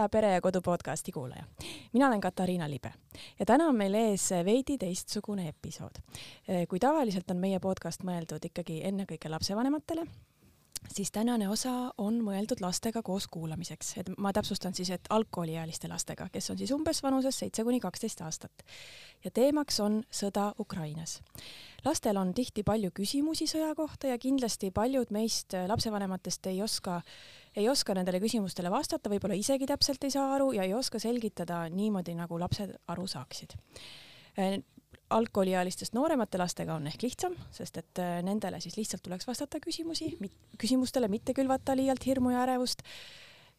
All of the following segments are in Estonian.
hea Pere ja Kodu podcasti kuulaja. mina olen Katariina Libe ja täna on meil ees veidi teistsugune episood. kui tavaliselt on meie podcast mõeldud ikkagi ennekõike lapsevanematele, siis tänane osa on mõeldud lastega koos kuulamiseks, et ma täpsustan siis, et algkooliealiste lastega, kes on siis umbes vanuses seitse kuni kaksteist aastat. ja teemaks on sõda Ukrainas. lastel on tihti palju küsimusi sõja kohta ja kindlasti paljud meist lapsevanematest ei oska ei oska nendele küsimustele vastata, võib-olla isegi täpselt ei saa aru ja ei oska selgitada niimoodi, nagu lapsed aru saaksid. Äh, algkooliealistest nooremate lastega on ehk lihtsam, sest et äh, nendele siis lihtsalt tuleks vastata küsimusi, küsimustele mitte külvata liialt hirmu ja ärevust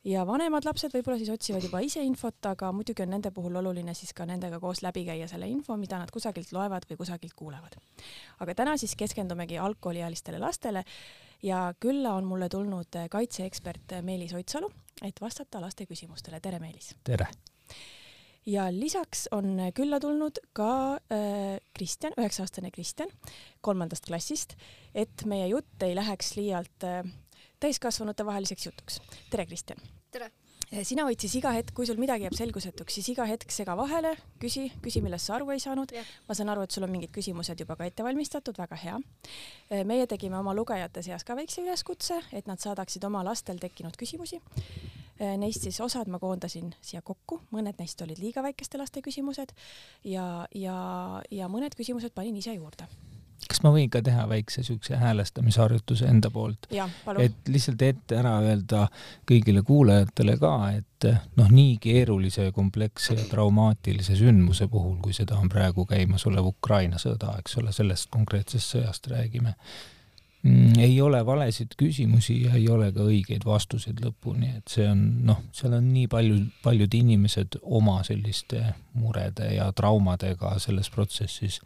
ja vanemad lapsed võib-olla siis otsivad juba ise infot, aga muidugi on nende puhul oluline siis ka nendega koos läbi käia selle info, mida nad kusagilt loevad või kusagilt kuulevad. aga täna siis keskendumegi algkooliealistele lastele ja külla on mulle tulnud kaitseekspert Meelis Oitsalu, et vastata laste küsimustele. tere, Meelis! tere! ja lisaks on külla tulnud ka äh, Kristjan, üheksa-aastane Kristjan kolmandast klassist, et meie jutt ei läheks liialt äh, täiskasvanute vaheliseks jutuks. tere, Kristjan! tere! Eh, sina võid siis iga hetk, kui sul midagi jääb selgusetuks, siis iga hetk sega vahele, küsi, küsi, millest sa aru ei saanud. ma saan aru, et sul on mingid küsimused juba ka ette valmistatud, väga hea. Eh, meie tegime oma lugejate seas ka väikse üleskutse, et nad saadaksid oma lastel tekkinud küsimusi. Eh, neist siis osad ma koondasin siia kokku, mõned neist olid liiga väikeste laste küsimused ja, ja, ja mõned küsimused panin ise juurde kas ma võin ka teha väikse siukse häälestamisharjutuse enda poolt? et lihtsalt ette ära öelda kõigile kuulajatele ka, et noh, nii keerulise, kompleksse ja traumaatilise sündmuse puhul, kui seda on praegu käimasolev Ukraina sõda, eks ole, sellest konkreetsest sõjast räägime mm,, ei ole valesid küsimusi ja ei ole ka õigeid vastuseid lõpuni, et see on noh, seal on nii palju, paljud inimesed oma selliste murede ja traumadega selles protsessis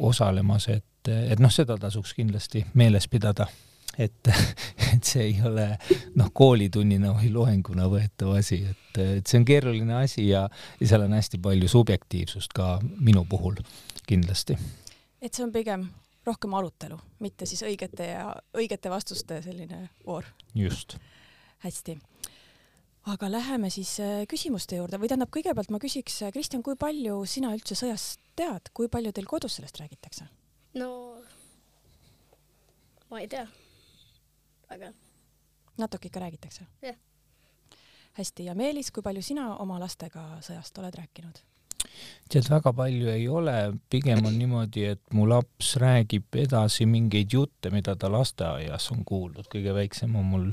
osalemas, et, et noh, seda tasuks kindlasti meeles pidada, et, et see ei ole noh, koolitunnina või loenguna võetav asi, et, et see on keeruline asi ja, ja seal on hästi palju subjektiivsust ka minu puhul kindlasti. et see on pigem rohkem arutelu, mitte siis õigete ja õigete vastuste selline voor. just. hästi aga läheme siis äh, küsimuste juurde või tähendab, kõigepealt ma küsiks, äh, Kristjan, kui palju sina üldse sõjast tead, kui palju teil kodus sellest räägitakse? no ma ei tea, aga. natuke ikka räägitakse? jah. hästi, ja Meelis, kui palju sina oma lastega sõjast oled rääkinud? tead, väga palju ei ole, pigem on niimoodi, et mu laps räägib edasi mingeid jutte, mida ta lasteaias on kuulnud, kõige väiksem on mul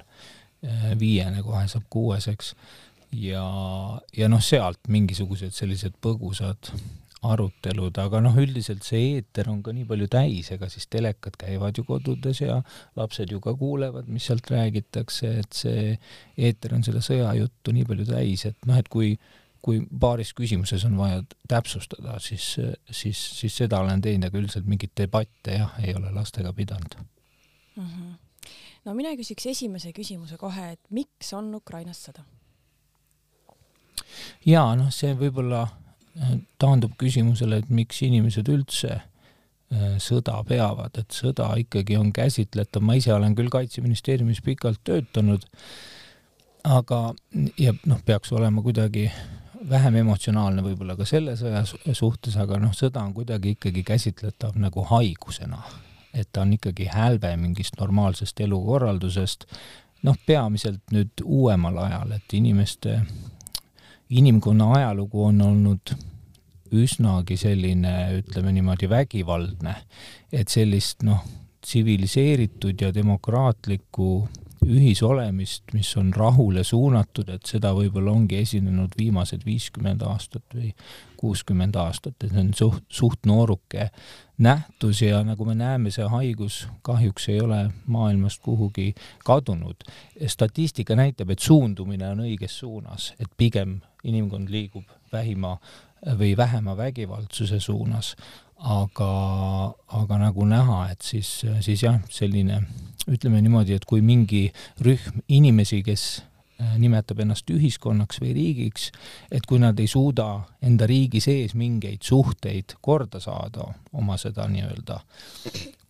viiene, kohe saab kuueseks ja, ja noh, sealt mingisugused sellised põgusad arutelud, aga noh, üldiselt see eeter on ka nii palju täis, ega siis telekad käivad ju kodudes ja lapsed ju ka kuulevad, mis sealt räägitakse, et see eeter on selle sõjajuttu nii palju täis, et noh, et kui kui paaris küsimuses on vaja täpsustada, siis, siis, siis seda olen teinud, aga üldiselt mingeid debatte jah, ei ole lastega pidanud mm. -hmm no mina küsiks esimese küsimuse kohe, et miks on Ukrainas sõda? ja noh, see võib-olla äh, taandub küsimusele, et miks inimesed üldse äh, sõda peavad, et sõda ikkagi on käsitletav, ma ise olen küll Kaitseministeeriumis pikalt töötanud, aga ja noh, peaks olema kuidagi vähem emotsionaalne võib-olla ka selle sõja suhtes, aga noh, sõda on kuidagi ikkagi käsitletav nagu haigusena et ta on ikkagi hälve mingist normaalsest elukorraldusest, noh, peamiselt nüüd uuemal ajal, et inimeste, inimkonna ajalugu on olnud üsnagi selline, ütleme niimoodi, vägivaldne, et sellist noh, tsiviliseeritud ja demokraatlikku ühisolemist, mis on rahule suunatud, et seda võib-olla ongi esinenud viimased viiskümmend aastat või kuuskümmend aastat, et see on suht, suht nooruke nähtus ja nagu me näeme, see haigus kahjuks ei ole maailmast kuhugi kadunud. statistika näitab, et suundumine on õiges suunas, et pigem inimkond liigub vähima või vähema vägivaldsuse suunas, aga, aga nagu näha, et siis, siis jah, selline ütleme niimoodi, et kui mingi rühm inimesi, kes Äh, nimetab ennast ühiskonnaks või riigiks, et kui nad ei suuda enda riigi sees mingeid suhteid korda saada, oma seda nii-öelda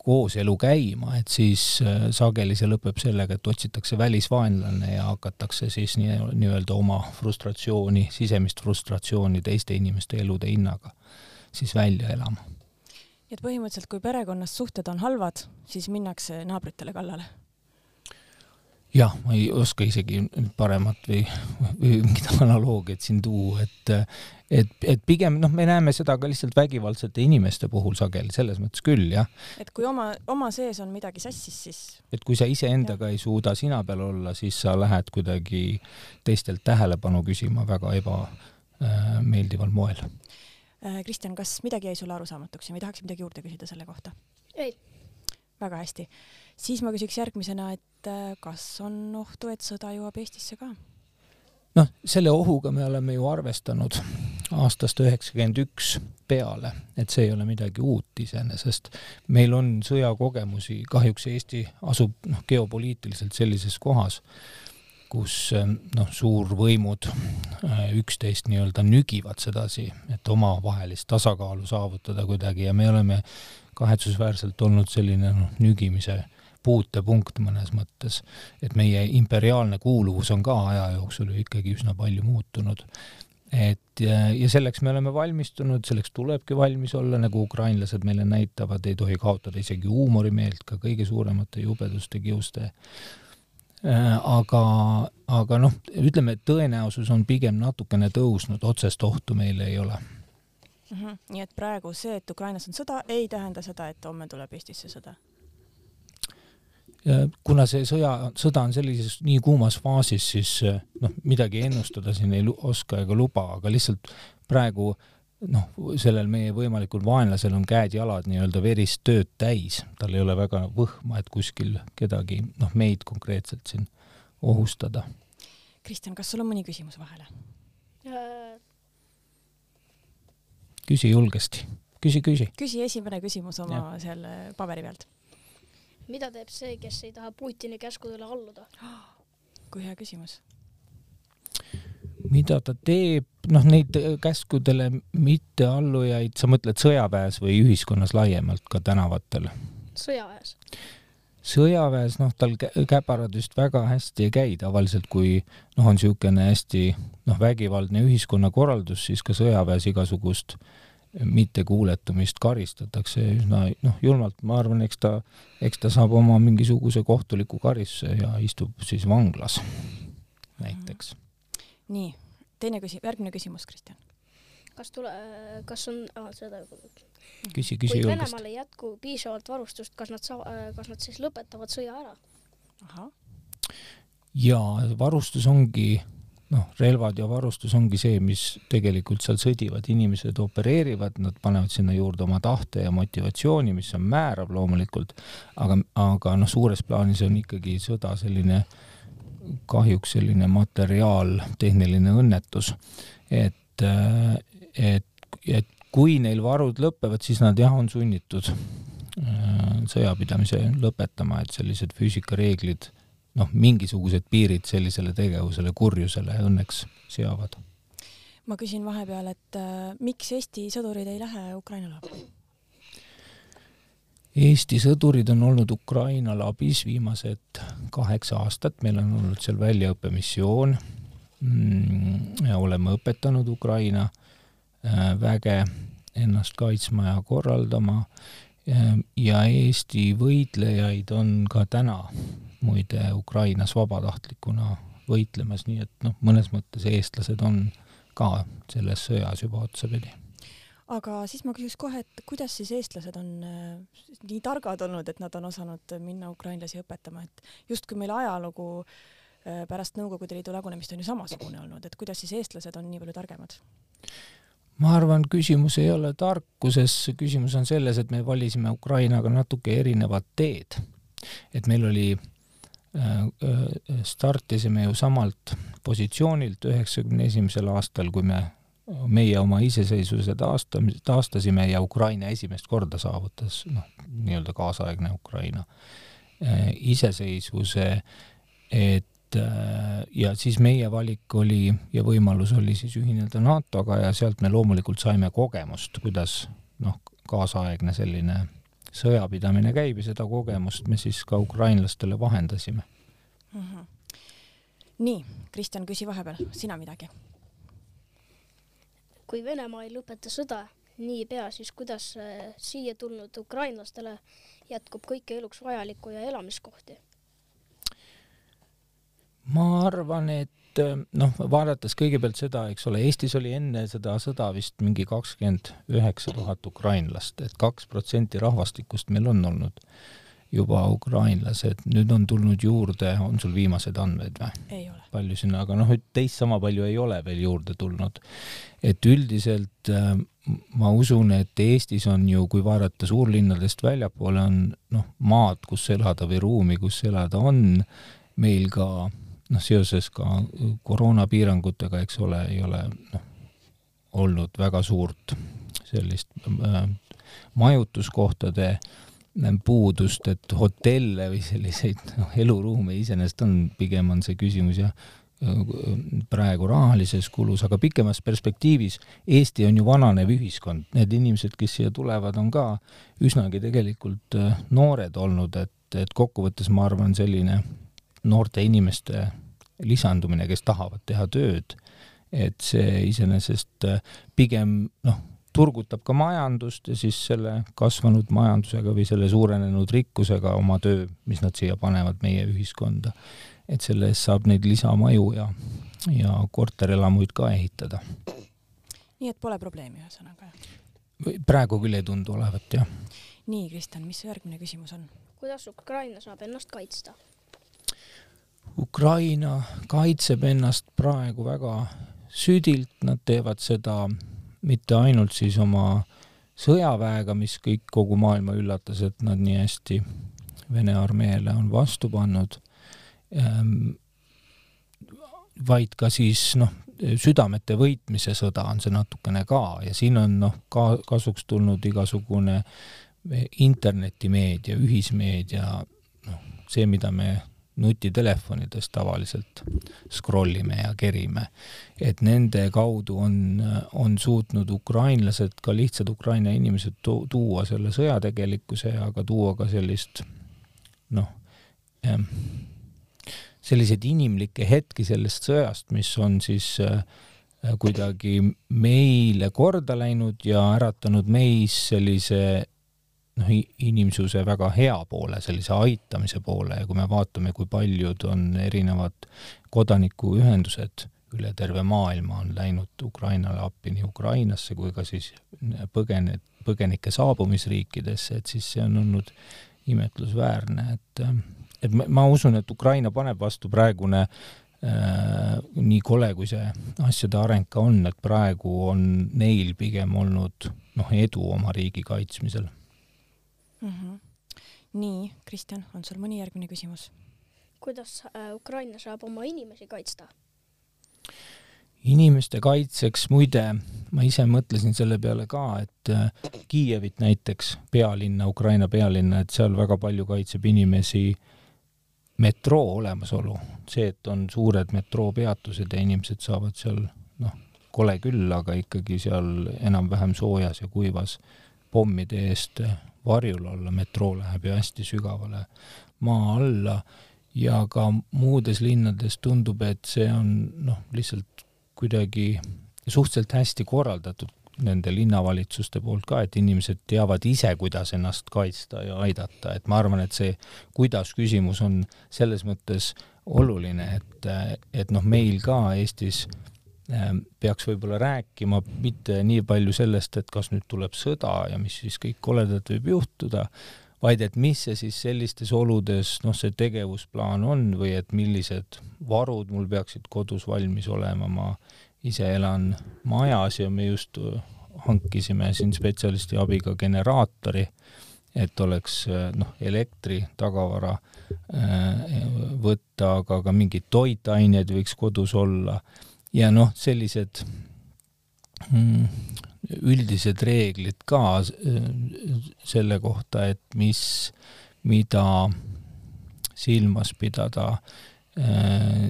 kooselu käima, et siis äh, sageli see lõpeb sellega, et otsitakse välisvaenlane ja hakatakse siis nii, nii-öelda oma frustratsiooni, sisemist frustratsiooni teiste inimeste elude hinnaga siis välja elama. Nii et põhimõtteliselt, kui perekonnas suhted on halvad, siis minnakse naabritele kallale jah, ma ei oska isegi paremat või, või mingit analoogiat siin tuua, et et, et pigem noh, me näeme seda ka lihtsalt vägivaldsete inimeste puhul sageli, selles mõttes küll, jah. et kui oma, oma sees on midagi sassis, siis et kui sa iseendaga ei suuda sina peal olla, siis sa lähed kuidagi teistelt tähelepanu küsima väga ebameeldival äh, moel. Kristjan, kas midagi jäi sulle arusaamatuks ja või tahaks midagi juurde küsida selle kohta? ei. väga hästi siis ma küsiks järgmisena, et äh, kas on ohtu, et sõda jõuab Eestisse ka? noh, selle ohuga me oleme ju arvestanud aastast üheksakümmend üks peale, et see ei ole midagi uut iseenesest. meil on sõjakogemusi, kahjuks Eesti asub noh, geopoliitiliselt sellises kohas, kus noh, suurvõimud äh, üksteist nii-öelda nügivad sedasi, et omavahelist tasakaalu saavutada kuidagi. Ja me oleme kahetsusväärselt olnud selline noh, nügimise puutepunkt mõnes mõttes, et meie imperiaalne kuuluvus on ka aja jooksul ju ikkagi üsna palju muutunud. et ja, ja selleks me oleme valmistunud, selleks tulebki valmis olla, nagu ukrainlased meile näitavad, ei tohi kaotada isegi huumorimeelt ka kõige suuremate jubeduste kiuste aga, aga noh, ütleme, et tõenäosus on pigem natukene tõusnud, otsest ohtu meil ei ole mm. -hmm. nii et praegu see, et Ukrainas on sõda, ei tähenda seda, et homme tuleb Eestisse sõda? kuna see sõja, sõda on sellises nii kuumas faasis, siis eh, noh, midagi ennustada siin ei oska ega luba, aga lihtsalt praegu noh, sellel meie võimalikul vaenlasel on käed-jalad nii-öelda verist tööd täis, tal ei ole väga võhma, et kuskil kedagi, noh, meid konkreetselt siin ohustada. Kristjan, kas sul on mõni küsimus vahele? küsi julgesti, küsi, küsi. küsi esimene küsimus oma ja. seal paberi pealt mida teeb see, kes ei taha Putini käskudele alluda? kui hea küsimus. Mida ta teeb, noh, neid käskudele mitteallujaid, sa mõtled sõjaväes või ühiskonnas laiemalt ka tänavatel? sõjaväes. sõjaväes, noh, tal käparad just väga hästi ei käi tavaliselt, kui noh, on niisugune hästi noh, vägivaldne ühiskonnakorraldus, siis ka sõjaväes igasugust äh, mittekuuletumist karistatakse üsna noh, julmalt, ma arvan, eks ta, eks ta saab oma mingisuguse kohtuliku karistuse ja istub siis vanglas näiteks. Nii, teine küsi-, järgmine küsimus, Kristjan. kas tule, kas on ah,, seda küsi, küsi julgesti. kui Venemaal ei jätku piisavalt varustust, kas nad saa-, kas nad siis lõpetavad sõja ära? ahah. jaa, varustus ongi noh, relvad ja varustus ongi see, mis tegelikult seal sõdivad inimesed opereerivad, nad panevad sinna juurde oma tahte ja motivatsiooni, mis on määrav loomulikult, aga, aga noh, suures plaanis on ikkagi sõda selline kahjuks selline materiaaltehniline õnnetus, et, et, et kui neil varud lõpevad, siis nad jah, on sunnitud äh, sõjapidamise lõpetama, et sellised füüsikareeglid noh, mingisugused piirid sellisele tegevusele, kurjusele õnneks seavad. ma küsin vahepeal, et äh, miks Eesti sõdurid ei lähe Ukrainale appi? Eesti sõdurid on olnud Ukrainal abis viimased kaheksa aastat, meil on olnud seal väljaõppemissioon. Mm, oleme õpetanud Ukraina äh, väge ennast kaitsma ja korraldama. Ja Eesti võitlejaid on ka täna muide Ukrainas vabatahtlikuna võitlemas, nii et noh, mõnes mõttes eestlased on ka selles sõjas juba otsapidi. Aga siis ma küsiks kohe, et kuidas siis eestlased on äh, nii targad olnud, et nad on osanud minna ukrainlasi õpetama, et justkui meil ajalugu äh, pärast Nõukogude Liidu lagunemist on ju samasugune olnud, et kuidas siis eestlased on nii palju targemad? ma arvan, küsimus ei ole tarkuses, küsimus on selles, et me valisime Ukrainaga natuke erinevat teed. et meil oli äh, startisime ju samalt positsioonilt üheksakümne esimesel aastal, kui me, meie oma iseseisvuse taastamise, taastasime ja Ukraina esimest korda saavutas, noh, nii-öelda kaasaegne Ukraina äh, iseseisvuse, et ja siis meie valik oli ja võimalus oli siis ühineda NATO-ga ja sealt me loomulikult saime kogemust, kuidas noh, kaasaegne selline sõjapidamine käib ja seda kogemust me siis ka ukrainlastele vahendasime mm. -hmm. nii, Kristjan, küsi vahepeal, sina midagi? Kui Venemaa ei lõpeta sõda niipea, siis kuidas äh, siia tulnud ukrainlastele jätkub kõike eluks vajalikku ja elamiskohti? ma arvan, et noh, vaadates kõigepealt seda, eks ole, Eestis oli enne seda sõda vist mingi kakskümmend üheksa tuhat ukrainlast, et kaks protsenti rahvastikust meil on olnud juba ukrainlased, nüüd on tulnud juurde, on sul viimased andmed või? ei ole. palju sinna, aga noh, teist sama palju ei ole veel juurde tulnud. et üldiselt äh, ma usun, et Eestis on ju, kui vaadata suurlinnadest väljapoole, on noh, maad, kus elada või ruumi, kus elada on meil ka noh, seoses ka koroonapiirangutega, eks ole, ei ole noh, olnud väga suurt sellist äh, majutuskohtade äh, puudust, et hotelle või selliseid noh, eluruume iseenesest on, pigem on see küsimus jah, praegu rahalises kulus, aga pikemas perspektiivis Eesti on ju vananev ühiskond, need inimesed, kes siia tulevad, on ka üsnagi tegelikult äh, noored olnud, et, et kokkuvõttes ma arvan, selline noorte inimeste lisandumine, kes tahavad teha tööd, et see iseenesest äh, pigem noh, turgutab ka majandust ja siis selle kasvanud majandusega või selle suurenenud rikkusega oma töö, mis nad siia panevad meie ühiskonda. et selle eest saab neid lisamaju ja, ja korterelamuid ka ehitada. nii et pole probleemi ühesõnaga? praegu küll ei tundu olevat, jah. nii, Kristjan, mis su järgmine küsimus on? kuidas Ukraina saab ennast kaitsta? Ukraina kaitseb ennast praegu väga südilt, nad teevad seda mitte ainult siis oma sõjaväega, mis kõik kogu maailma üllatas, et nad nii hästi Vene armeele on vastu pannud, ehm, vaid ka siis noh, südamete võitmise sõda on see natukene ka ja siin on noh, ka kasuks tulnud igasugune internetimeedia, ühismeedia, noh, see, mida me nutitelefonides tavaliselt scroll ime ja kerime. et nende kaudu on, on suutnud ukrainlased, ka lihtsad Ukraina inimesed tuua selle sõjategelikkuse ja ka tuua ka sellist noh, selliseid inimlikke hetki sellest sõjast, mis on siis äh, kuidagi meile korda läinud ja äratanud meis sellise noh, inimsuse väga hea poole, sellise aitamise poole ja kui me vaatame, kui paljud on erinevad kodanikuühendused üle terve maailma on läinud Ukrainale appi, nii Ukrainasse kui ka siis põgene, põgenike saabumisriikidesse, et siis see on olnud imetlusväärne, et et ma usun, et Ukraina paneb vastu praegune äh, nii kole, kui see asjade areng ka on, et praegu on neil pigem olnud noh, edu oma riigi kaitsmisel mm. -hmm. nii, Kristjan, on sul mõni järgmine küsimus? kuidas äh, Ukraina saab oma inimesi kaitsta? inimeste kaitseks, muide, ma ise mõtlesin selle peale ka, et äh, Kiievit näiteks, pealinna, Ukraina pealinna, et seal väga palju kaitseb inimesi metroo olemasolu, see, et on suured metroopeatused ja inimesed saavad seal noh, kole küll, aga ikkagi seal enam-vähem soojas ja kuivas pommide eest varjul olla, metroo läheb ju hästi sügavale maa alla ja ka muudes linnades tundub, et see on noh, lihtsalt kuidagi suhteliselt hästi korraldatud nende linnavalitsuste poolt ka, et inimesed teavad ise, kuidas ennast kaitsta ja aidata, et ma arvan, et see kuidas küsimus on selles mõttes oluline, et, et noh, meil ka Eestis Ehm, peaks võib-olla rääkima mitte nii palju sellest, et kas nüüd tuleb sõda ja mis siis kõik koledat võib juhtuda, vaid et mis see siis sellistes oludes, noh, see tegevusplaan on või et millised varud mul peaksid kodus valmis olema, ma ise elan majas ja me just hankisime siin spetsialisti abiga generaatori, et oleks noh, elektri tagavara äh, võtta, aga ka mingeid toitained võiks kodus olla ja noh, sellised mm, üldised reeglid ka äh, selle kohta, et mis, mida silmas pidada äh,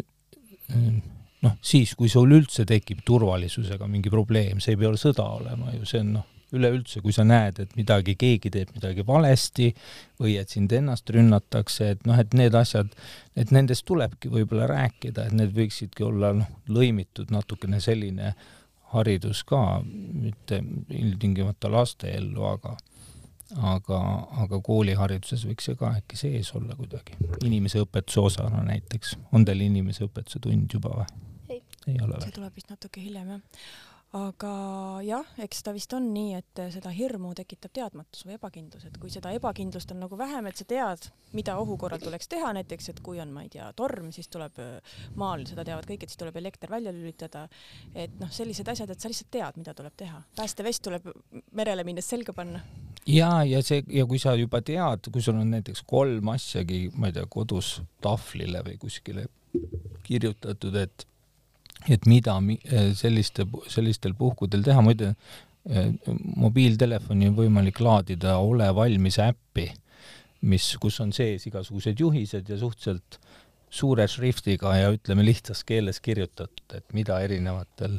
noh, siis, kui sul üldse tekib turvalisusega mingi probleem, see ei pea sõda olema ju, see on noh, üleüldse, kui sa näed, et midagi, keegi teeb midagi valesti või et sind ennast rünnatakse, et noh, et need asjad, et nendest tulebki võib-olla rääkida, et need võiksidki olla noh, lõimitud natukene selline haridus ka, mitte ilmtingimata laste ellu, aga aga, aga koolihariduses võiks see ka äkki sees olla kuidagi, inimeseõpetuse osana näiteks. on teil inimeseõpetuse tund juba või? ei, ole see veel? tuleb vist natuke hiljem jah aga jah, eks ta vist on nii, et seda hirmu tekitab teadmatus või ebakindlus, et kui seda ebakindlust on nagu vähem, et sa tead, mida ohu korral tuleks teha, näiteks et kui on, ma ei tea, torm, siis tuleb maal, seda teavad kõik, et siis tuleb elekter välja lülitada. et noh, sellised asjad, et sa lihtsalt tead, mida tuleb teha. päästevest tuleb merele minnes selga panna. ja, ja see ja kui sa juba tead, kui sul on näiteks kolm asjagi, ma ei tea, kodus tahvlile või kuskile kirjutatud, et et mida äh, selliste, sellistel puhkudel teha, muide äh, mobiiltelefoni on võimalik laadida Ole valmis äppi, mis, kus on sees igasugused juhised ja suhteliselt suure šriftiga ja ütleme lihtsas keeles kirjutatud, et mida erinevatel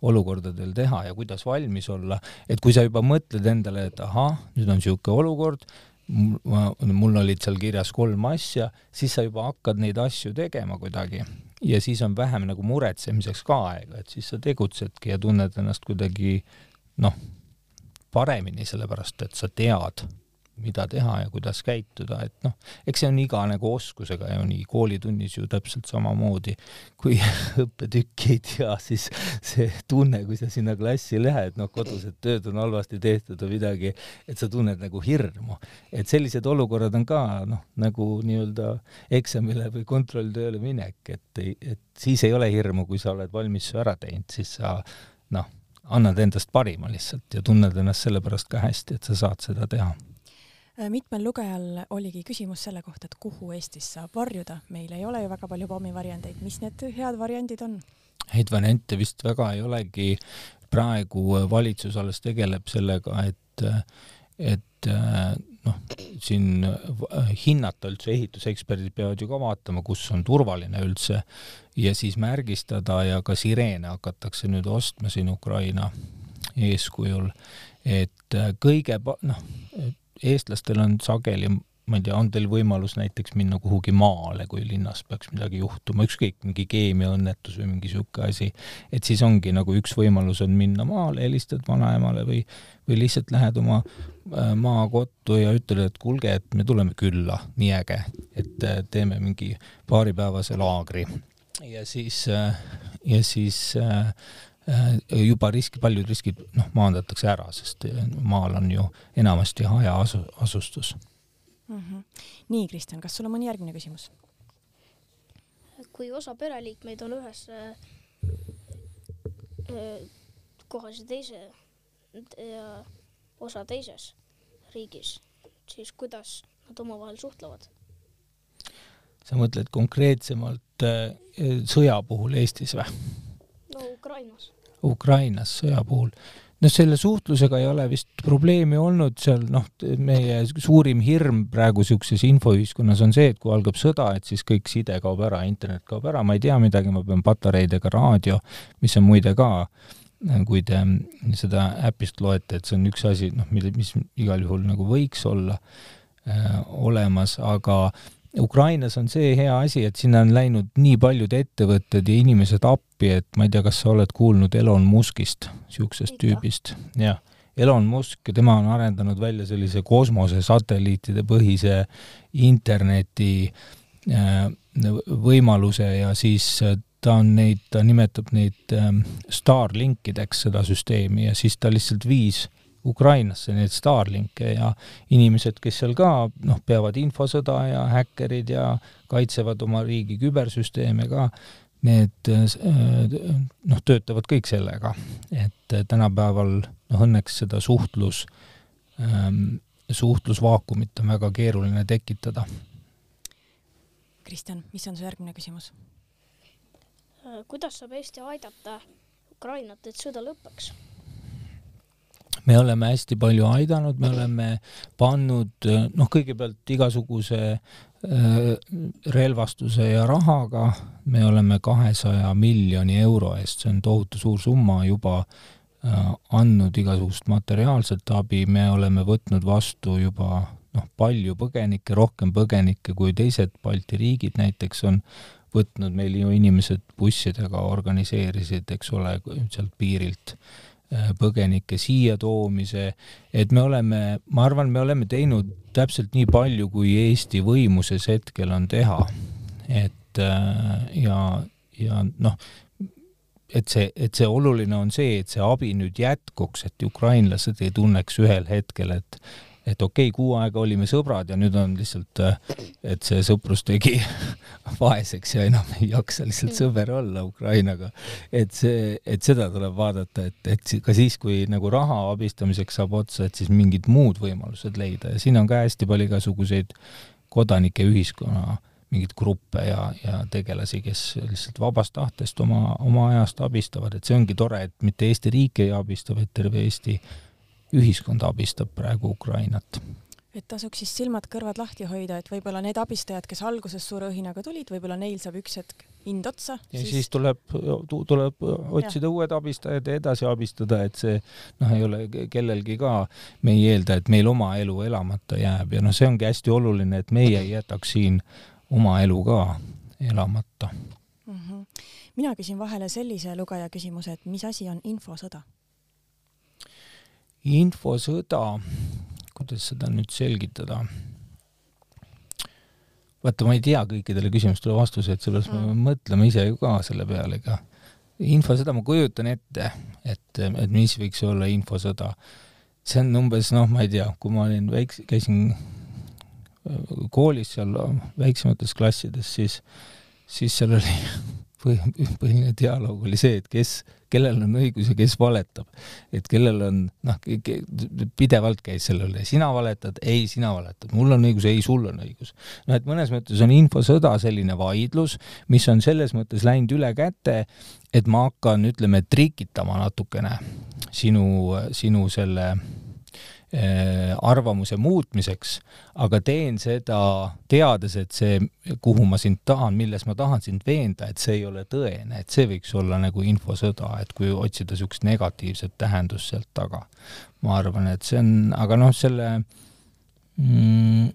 olukordadel teha ja kuidas valmis olla, et kui sa juba mõtled endale, et ahah, nüüd on niisugune olukord, mul olid seal kirjas kolm asja, siis sa juba hakkad neid asju tegema kuidagi ja siis on vähem nagu muretsemiseks ka aega, et siis sa tegutsedki ja tunned ennast kuidagi noh, paremini, sellepärast et sa tead, mida teha ja kuidas käituda, et noh, eks see on iga nagu oskusega ju nii koolitunnis ju täpselt samamoodi, kui õppetükki ei tea, siis see tunne, kui sa sinna klassi lähed, noh, kodused tööd on halvasti tehtud või midagi, et sa tunned nagu hirmu. et sellised olukorrad on ka noh, nagu nii-öelda eksamile või kontrolltööle minek, et, et siis ei ole hirmu, kui sa oled valmis ära teinud, siis sa noh, annad endast parima lihtsalt ja tunned ennast selle pärast ka hästi, et sa saad seda teha mitmel lugejal oligi küsimus selle kohta, et kuhu Eestis saab varjuda. meil ei ole ju väga palju pommivariandeid, mis need head variandid on? häid variante vist väga ei olegi. praegu valitsus alles tegeleb sellega, et, et noh, siin hinnata üldse, ehituseksperdid peavad ju ka vaatama, kus on turvaline üldse ja siis märgistada ja ka sireene hakatakse nüüd ostma siin Ukraina eeskujul, et kõige, noh, eestlastel on sageli, ma ei tea, on teil võimalus näiteks minna kuhugi maale, kui linnas peaks midagi juhtuma, ükskõik, mingi keemiaõnnetus või mingi niisugune asi, et siis ongi nagu üks võimalus on minna maale, helistad vanaemale või, või lihtsalt lähed oma äh, maakottu ja ütled, et kuulge, et me tuleme külla, nii äge, et äh, teeme mingi paaripäevase laagri. ja siis, äh, ja siis juba riski, paljud riskid noh, maandatakse ära, sest äh, maal on ju enamasti hajaasu-, asustus mm. -hmm. nii, Kristjan, kas sul on mõni järgmine küsimus? kui osa pereliikmeid on ühes äh, kohas ja teise ja osa teises riigis, siis kuidas nad omavahel suhtlevad? sa mõtled konkreetsemalt sõja puhul Eestis või? no Ukrainas Ukrainas sõja puhul. noh, selle suhtlusega ei ole vist probleemi olnud seal, noh, meie suurim hirm praegu niisuguses infoühiskonnas on see, et kui algab sõda, et siis kõik side kaob ära, internet kaob ära, ma ei tea midagi, ma pean patareidega raadio, mis on muide ka kui te seda äpist loete, et see on üks asi, noh, mille, mis igal juhul nagu võiks olla äh, olemas, aga Ukrainas on see hea asi, et sinna on läinud nii paljud ettevõtted ja inimesed appi, et ma ei tea, kas sa oled kuulnud Elon Muskist, niisugusest tüübist, jah. Elon Musk, tema on arendanud välja sellise kosmosesatelliitide põhise interneti äh, võimaluse ja siis äh, ta on neid, ta nimetab neid ähm, Starlinkideks, seda süsteemi, ja siis ta lihtsalt viis Ukrainasse neid Starlinke ja inimesed, kes seal ka noh, peavad infosõda ja häkkerid ja kaitsevad oma riigi kübersüsteeme ka, need noh, töötavad kõik sellega, et tänapäeval noh, õnneks seda suhtlus ähm,, suhtlusvaakumit on väga keeruline tekitada. Kristjan, mis on su järgmine küsimus? kuidas saab Eesti aidata Ukrainat, et sõda lõpeks? Me oleme hästi palju aidanud, me oleme pannud noh, kõigepealt igasuguse äh, relvastuse ja rahaga, me oleme kahesaja miljoni euro eest, see on tohutu suur summa juba andnud igasugust materiaalset abi, me oleme võtnud vastu juba noh, palju põgenikke, rohkem põgenikke kui teised Balti riigid näiteks on võtnud meil ju inimesed bussidega organiseerisid, eks ole, sealt piirilt äh, põgenike siia toomise, et me oleme, ma arvan, me oleme teinud täpselt nii palju, kui Eesti võimuses hetkel on teha. et äh, ja, ja noh, et see, et see oluline on see, et see abi nüüd jätkuks, et ukrainlased ei tunneks ühel hetkel, et et okei okay,, kuu aega olime sõbrad ja nüüd on lihtsalt, et see sõprus tegi vaeseks ja enam ei jaksa lihtsalt sõber olla Ukrainaga. et see, et seda tuleb vaadata, et, et ka siis, kui nagu raha abistamiseks saab otsa, et siis mingid muud võimalused leida ja siin on ka hästi palju igasuguseid kodanike ühiskonna mingeid gruppe ja, ja tegelasi, kes lihtsalt vabast tahtest oma, oma ajast abistavad, et see ongi tore, et mitte Eesti riik ei abista, vaid terve Eesti ühiskond abistab praegu Ukrainat et tasuks siis silmad-kõrvad lahti hoida, et võib-olla need abistajad, kes alguses suure õhinaga tulid, võib-olla neil saab üks hetk hind otsa. ja siis, siis tuleb, tuleb otsida ja. uued abistajad ja edasi abistada, et see noh, ei ole kellelgi ka, me ei eelda, et meil oma elu elamata jääb ja noh, see ongi hästi oluline, et meie ei jätaks siin oma elu ka elamata mm. -hmm. mina küsin vahele sellise lugeja küsimuse, et mis asi on infosõda? Infosõda, kuidas seda nüüd selgitada? vaata, ma ei tea kõikidele küsimustele vastuseid, sellepärast mm. me mõtleme ise ju ka selle peale, ega infosõda ma kujutan ette, et, et mis võiks olla infosõda. see on umbes noh, ma ei tea, kui ma olin väikse, käisin äh, koolis seal väiksemates klassides, siis, siis seal oli põhiline dialoog oli see, et kes kellel on õigus ja kes valetab. et kellel on, noh, pidevalt käis selle üle, sina valetad, ei, sina valetad, mul on õigus, ei, sul on õigus. noh, et mõnes mõttes on infosõda selline vaidlus, mis on selles mõttes läinud üle käte, et ma hakkan, ütleme, trikitama natukene sinu, sinu selle Äh, arvamuse muutmiseks, aga teen seda teades, et see, kuhu ma sind tahan, milles ma tahan sind veenda, et see ei ole tõene, et see võiks olla nagu infosõda, et kui otsida niisugust negatiivset tähendust sealt taga. ma arvan, et see on, aga noh, selle mm,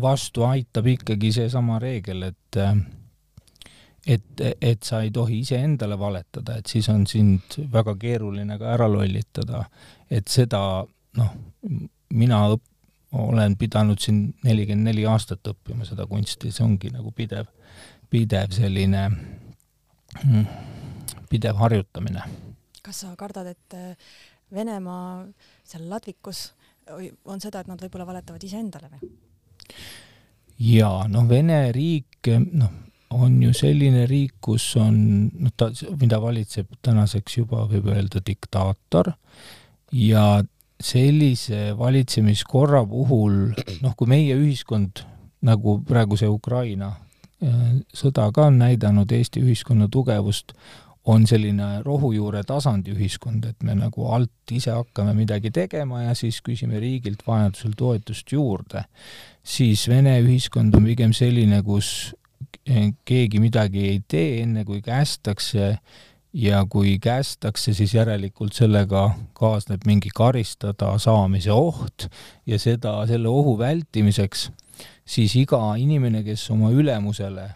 vastu aitab ikkagi seesama reegel, et et, et sa ei tohi iseendale valetada, et siis on sind väga keeruline ka ära lollitada, et seda noh, mina õp-, olen pidanud siin nelikümmend neli aastat õppima seda kunsti, see ongi nagu pidev, pidev selline, pidev harjutamine. kas sa kardad, et äh, Venemaa seal ladvikus on seda, et nad võib-olla valetavad iseendale või? jaa, noh, Vene riik, noh, on ju selline riik, kus on, noh, ta, mida valitseb tänaseks juba võib öelda diktaator ja sellise valitsemiskorra puhul, noh, kui meie ühiskond, nagu praegu see Ukraina äh, sõda ka on näidanud Eesti ühiskonna tugevust, on selline rohujuure tasandi ühiskond, et me nagu alt ise hakkame midagi tegema ja siis küsime riigilt vajadusel toetust juurde, siis Vene ühiskond on pigem selline, kus keegi midagi ei tee, enne kui kästakse ja kui kästakse, siis järelikult sellega kaasneb mingi karistada saamise oht ja seda, selle ohu vältimiseks siis iga inimene, kes oma ülemusele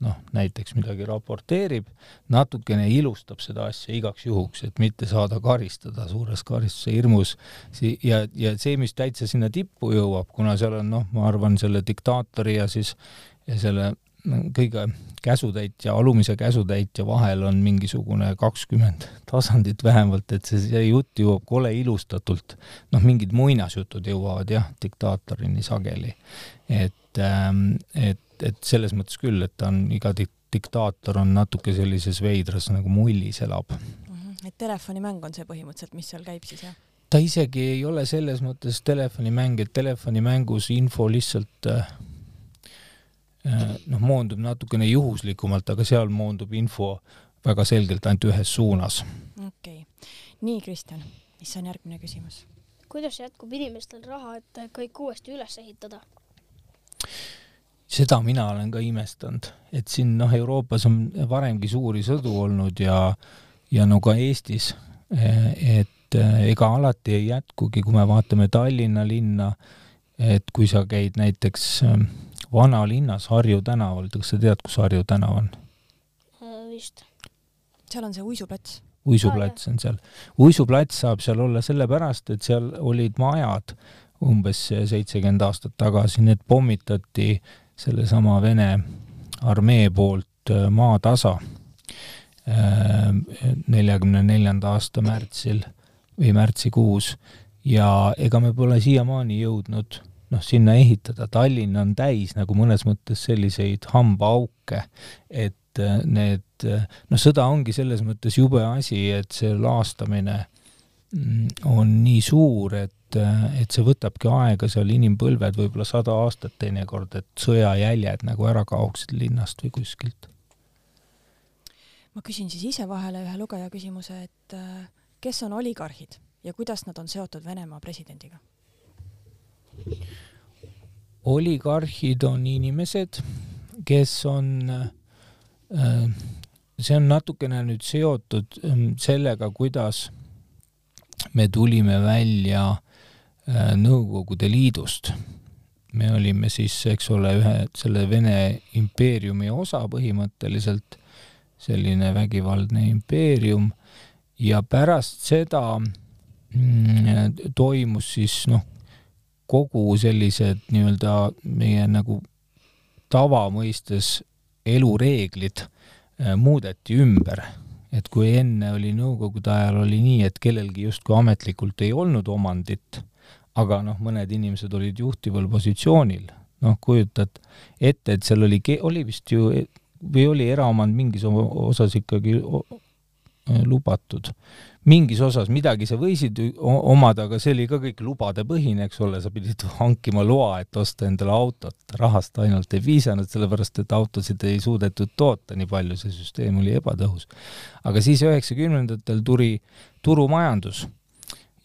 noh, näiteks midagi raporteerib, natukene ilustab seda asja igaks juhuks, et mitte saada karistada suures karistuse hirmus. ja, ja see, mis täitsa sinna tippu jõuab, kuna seal on noh, ma arvan, selle diktaatori ja siis ja selle kõige käsutäitja, alumise käsutäitja vahel on mingisugune kakskümmend tasandit vähemalt, et see, see jutt jõuab kole ilustatult, noh, mingid muinasjutud jõuavad jah, diktaatorini sageli. et, ähm, et, et selles mõttes küll, et ta on, iga dik-, diktaator on natuke sellises veidras nagu mullis elab. -hmm. et telefonimäng on see põhimõtteliselt, mis seal käib siis, jah? ta isegi ei ole selles mõttes telefonimäng, et telefonimängus info lihtsalt Äh, noh, moondub natukene juhuslikumalt, aga seal moondub info väga selgelt ainult ühes suunas. okei okay., nii Kristjan, mis on järgmine küsimus? kuidas jätkub inimestel raha, et kõik uuesti üles ehitada? seda mina olen ka imestanud, et siin noh, Euroopas on varemgi suuri sõdu olnud ja ja no ka Eestis et ega alati ei jätkugi, kui me vaatame Tallinna linna, et kui sa käid näiteks vanalinnas Harju tänaval, kas sa tead, kus Harju tänav on? vist. seal on see uisuplats uisuplats on seal. uisuplats saab seal olla sellepärast, et seal olid majad umbes seitsekümmend aastat tagasi, need pommitati sellesama Vene armee poolt äh, maatasa äh, neljakümne neljanda aasta märtsil või märtsikuus ja ega me pole siiamaani jõudnud noh, sinna ehitada. Tallinn on täis nagu mõnes mõttes selliseid hambaauke, et äh, need, noh, sõda ongi selles mõttes jube asi, et see laastamine mm, on nii suur, et et see võtabki aega seal inimpõlved, võib-olla sada aastat teinekord, et sõjajäljed nagu ära kaoksid linnast või kuskilt. ma küsin siis ise vahele ühe lugeja küsimuse, et kes on oligarhid ja kuidas nad on seotud Venemaa presidendiga? Oligarhid on inimesed, kes on, äh, see on natukene nüüd seotud ähm, sellega, kuidas me tulime välja äh, Nõukogude Liidust. me olime siis, eks ole, ühe selle Vene impeeriumi osa põhimõtteliselt, selline vägivaldne impeerium ja pärast seda mm, toimus siis noh, kogu sellised nii-öelda meie nagu tavamõistes elureeglid äh, muudeti ümber. et kui enne oli nõukogude ajal oli nii, et kellelgi justkui ametlikult ei olnud omandit, aga noh, mõned inimesed olid juhtival positsioonil, noh, kujutad ette, et seal oli, oli vist ju või oli eraomand mingis osas ikkagi lubatud mingis osas midagi sa võisid omada, aga see oli ka kõik lubadepõhine, eks ole, sa pidid hankima loa, et osta endale autot, rahast ainult ei piisanud, sellepärast et autosid ei suudetud toota nii palju, see süsteem oli ebatõhus. aga siis üheksakümnendatel tuli turumajandus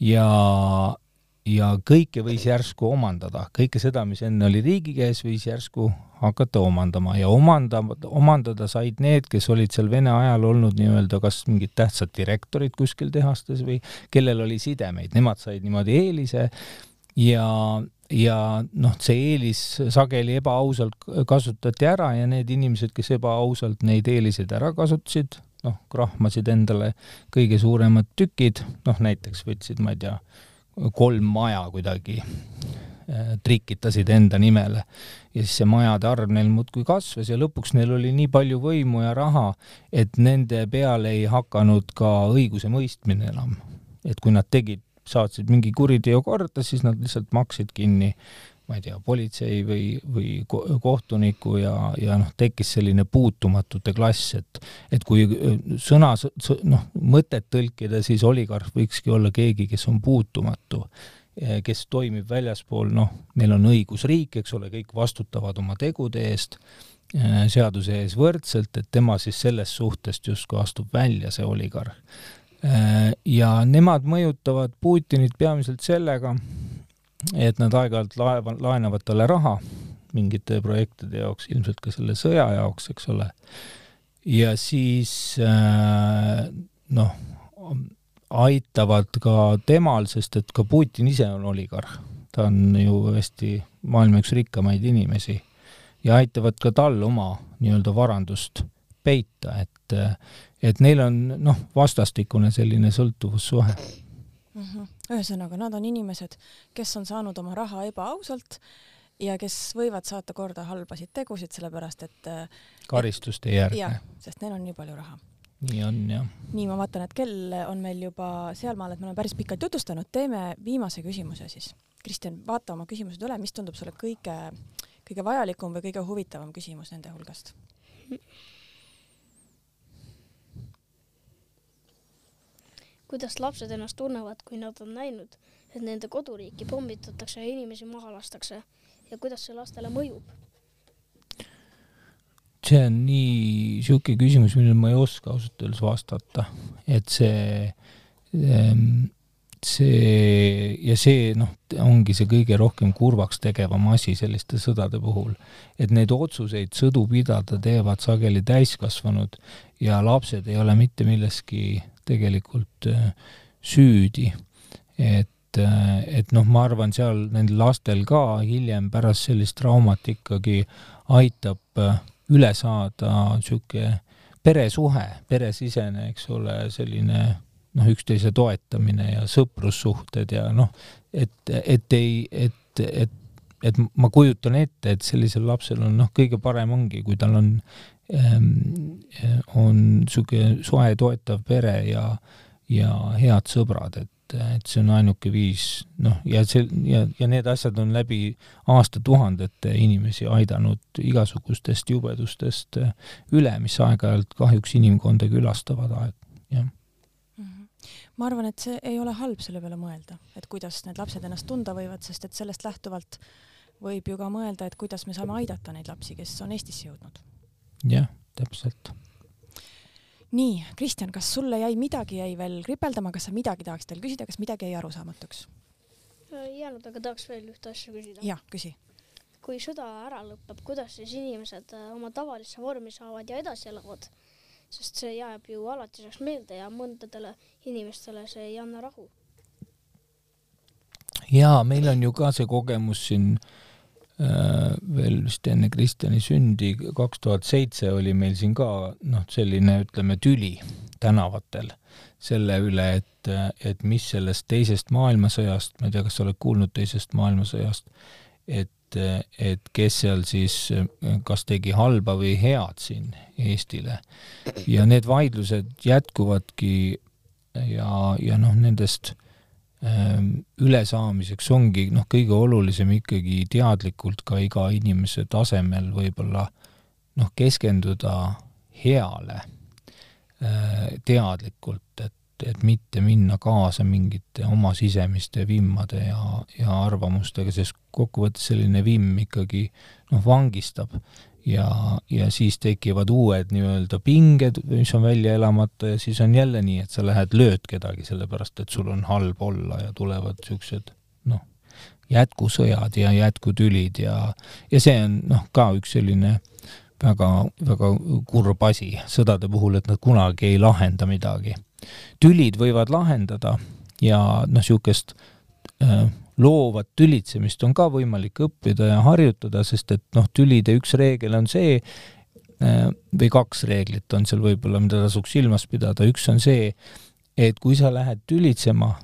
ja ja kõike võis järsku omandada, kõike seda, mis enne oli riigi käes, võis järsku hakata omandama. Ja omandama, omandada said need, kes olid seal Vene ajal olnud nii-öelda kas mingid tähtsad direktorid kuskil tehastes või kellel oli sidemeid, nemad said niimoodi eelise ja, ja noh, see eelis sageli ebaausalt kasutati ära ja need inimesed, kes ebaausalt neid eeliseid ära kasutasid, noh, krahmasid endale kõige suuremad tükid, noh näiteks võtsid, ma ei tea, kolm maja kuidagi äh, trikitasid enda nimele ja siis see majade arv neil muudkui kasvas ja lõpuks neil oli nii palju võimu ja raha, et nende peale ei hakanud ka õigusemõistmine enam. et kui nad tegid, saatsid mingi kuriteo korda, siis nad lihtsalt maksid kinni ma ei tea, politsei või, või kohtuniku ja, ja noh, tekkis selline puutumatute klass, et et kui äh, sõna, noh, mõtet tõlkida, siis oligarh võikski olla keegi, kes on puutumatu, eh, kes toimib väljaspool, noh, meil on õigusriik, eks ole, kõik vastutavad oma tegude eest, eh, seaduse ees võrdselt, et tema siis sellest suhtest justkui astub välja, see oligarh. Ja nemad mõjutavad Putinit peamiselt sellega, et nad aeg-ajalt laeva, laenavad talle raha mingite projektide jaoks, ilmselt ka selle sõja jaoks, eks ole. ja siis äh, noh, aitavad ka temal, sest et ka Putin ise on oligarh, ta on ju hästi maailma üks rikkamaid inimesi ja aitavad ka tal oma nii-öelda varandust peita, et et neil on noh, vastastikune selline sõltuvussuhe mm. -hmm. Ühesõnaga, nad on inimesed, kes on saanud oma raha ebaausalt ja kes võivad saata korda halbasid tegusid, sellepärast et karistust ei järgne. sest neil on nii palju raha. nii on, jah. nii, ma vaatan, et kell on meil juba sealmaal, et me oleme päris pikalt jutustanud, teeme viimase küsimuse siis. Kristjan, vaata oma küsimused üle, mis tundub sulle kõige, kõige vajalikum või kõige huvitavam küsimus nende hulgast? Kuidas lapsed ennast tunnevad, kui nad on näinud, et nende koduriiki pommitatakse ja inimesi maha lastakse ja kuidas see lastele mõjub? see on nii sihuke küsimus, millele ma ei oska ausalt öeldes vastata, et see, ehm, see ja see noh, ongi see kõige rohkem kurvaks tegevam asi selliste sõdade puhul, et neid otsuseid sõdu pidada teevad sageli täiskasvanud ja lapsed ei ole mitte milleski tegelikult äh, süüdi. et, äh, et noh, ma arvan, seal nendel lastel ka hiljem pärast sellist traumat ikkagi aitab äh, üle saada niisugune peresuhe, peresisene, eks ole, selline noh, üksteise toetamine ja sõprussuhted ja noh, et, et ei, et, et, et ma kujutan ette, et sellisel lapsel on noh, kõige parem ongi, kui tal on on niisugune soe toetav pere ja, ja head sõbrad, et et see on ainuke viis, noh, ja see, ja, ja need asjad on läbi aastatuhandete inimesi aidanud igasugustest jubedustest üle, mis aeg-ajalt kahjuks inimkonda külastavad, jah ma arvan, et see ei ole halb selle peale mõelda, et kuidas need lapsed ennast tunda võivad, sest et sellest lähtuvalt võib ju ka mõelda, et kuidas me saame aidata neid lapsi, kes on Eestisse jõudnud. Jah, täpselt. nii, Kristjan, kas sulle jäi midagi jäi veel kripeldama, kas sa midagi tahaksid veel küsida, kas midagi jäi arusaamatuks? ei jäänud, aga tahaks veel ühte asja küsida. jah, küsi. kui sõda ära lõpeb, kuidas siis inimesed äh, oma tavalisse vormi saavad ja edasi elavad? sest see jääb ju alatiseks meelde ja mõndadele inimestele see ei anna rahu. jaa, meil on ju ka see kogemus siin äh, veel vist enne Kristjani sündi, kaks tuhat seitse oli meil siin ka noh, selline ütleme tüli tänavatel selle üle, et, et mis sellest teisest maailmasõjast, ma ei tea, kas sa oled kuulnud teisest maailmasõjast, et et, kes seal siis kas tegi halba või head siin Eestile. ja need vaidlused jätkuvadki ja, ja noh, nendest ähm, ülesaamiseks ongi noh, kõige olulisem ikkagi teadlikult ka iga inimese tasemel võib-olla noh, keskenduda heale äh, teadlikult, et et mitte minna kaasa mingite oma sisemiste vimmade ja, ja arvamustega, sest kokkuvõttes selline vimm ikkagi noh, vangistab ja, ja siis tekivad uued nii-öelda pinged, mis on välja elamata ja siis on jälle nii, et sa lähed lööd kedagi, sellepärast et sul on halb olla ja tulevad niisugused noh, jätkusõjad ja jätkutülid ja, ja see on noh, ka üks selline väga, väga kurb asi sõdade puhul, et nad kunagi ei lahenda midagi. Tülid võivad lahendada ja noh, niisugust äh, loovat tülitsemist on ka võimalik õppida ja harjutada, sest et noh, tülide üks reegel on see äh,, või kaks reeglit on seal võib-olla, mida tasuks silmas pidada, üks on see, et kui sa lähed tülitsema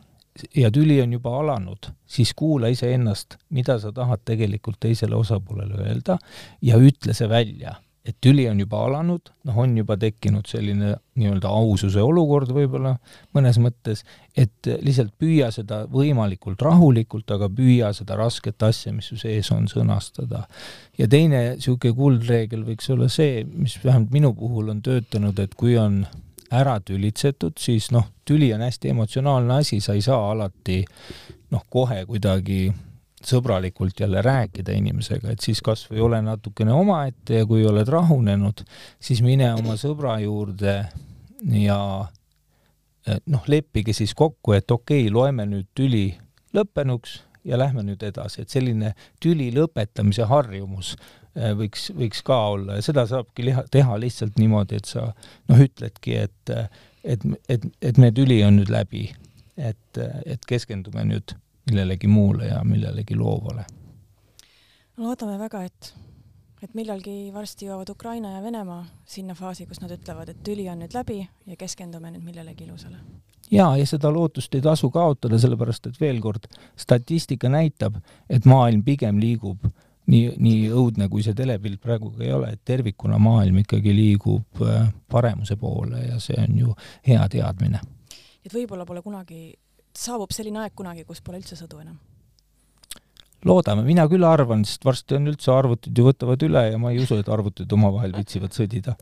ja tüli on juba alanud, siis kuula iseennast, mida sa tahad tegelikult teisele osapoolele öelda ja ütle see välja et tüli on juba alanud, noh, on juba tekkinud selline nii-öelda aususe olukord võib-olla mõnes mõttes, et lihtsalt püüa seda võimalikult rahulikult, aga püüa seda rasket asja, mis su sees on, sõnastada. ja teine niisugune kuldreegel võiks olla see, mis vähemalt minu puhul on töötanud, et kui on ära tülitsetud, siis noh, tüli on hästi emotsionaalne asi, sa ei saa alati noh, kohe kuidagi sõbralikult jälle rääkida inimesega, et siis kas või ole natukene omaette ja kui oled rahunenud, siis mine oma sõbra juurde ja noh, leppige siis kokku, et okei okay,, loeme nüüd tüli lõppenuks ja lähme nüüd edasi, et selline tüli lõpetamise harjumus eh, võiks, võiks ka olla. Ja seda saabki liha, teha lihtsalt niimoodi, et sa noh, ütledki, et et, et, et meie tüli on nüüd läbi, et, et keskendume nüüd millelegi muule ja millelegi loovale. loodame väga, et, et millalgi varsti jõuavad Ukraina ja Venemaa sinna faasi, kus nad ütlevad, et tüli on nüüd läbi ja keskendume nüüd millelegi ilusale. jaa, ja seda lootust ei tasu kaotada, sellepärast et veel kord, statistika näitab, et maailm pigem liigub nii, nii õudne, kui see telepilt praegu ka ei ole, et tervikuna maailm ikkagi liigub äh, paremuse poole ja see on ju hea teadmine. et võib-olla pole kunagi saabub selline aeg kunagi, kus pole üldse sõdu enam? loodame, mina küll arvan, sest varsti on üldse arvutid ju võtavad üle ja ma ei usu, et arvutid omavahel viitsivad sõdida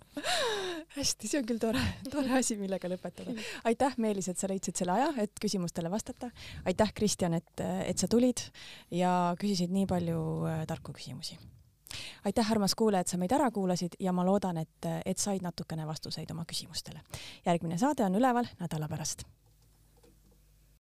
hästi, see on küll tore, tore asi, millega lõpetada. aitäh, Meelis, et sa leidsid selle aja, et küsimustele vastata. aitäh, Kristjan, et, et sa tulid ja küsisid nii palju äh, tarku küsimusi. aitäh, armas kuulaja, et sa meid ära kuulasid ja ma loodan, et, et said natukene vastuseid oma küsimustele. järgmine saade on üleval nädala pärast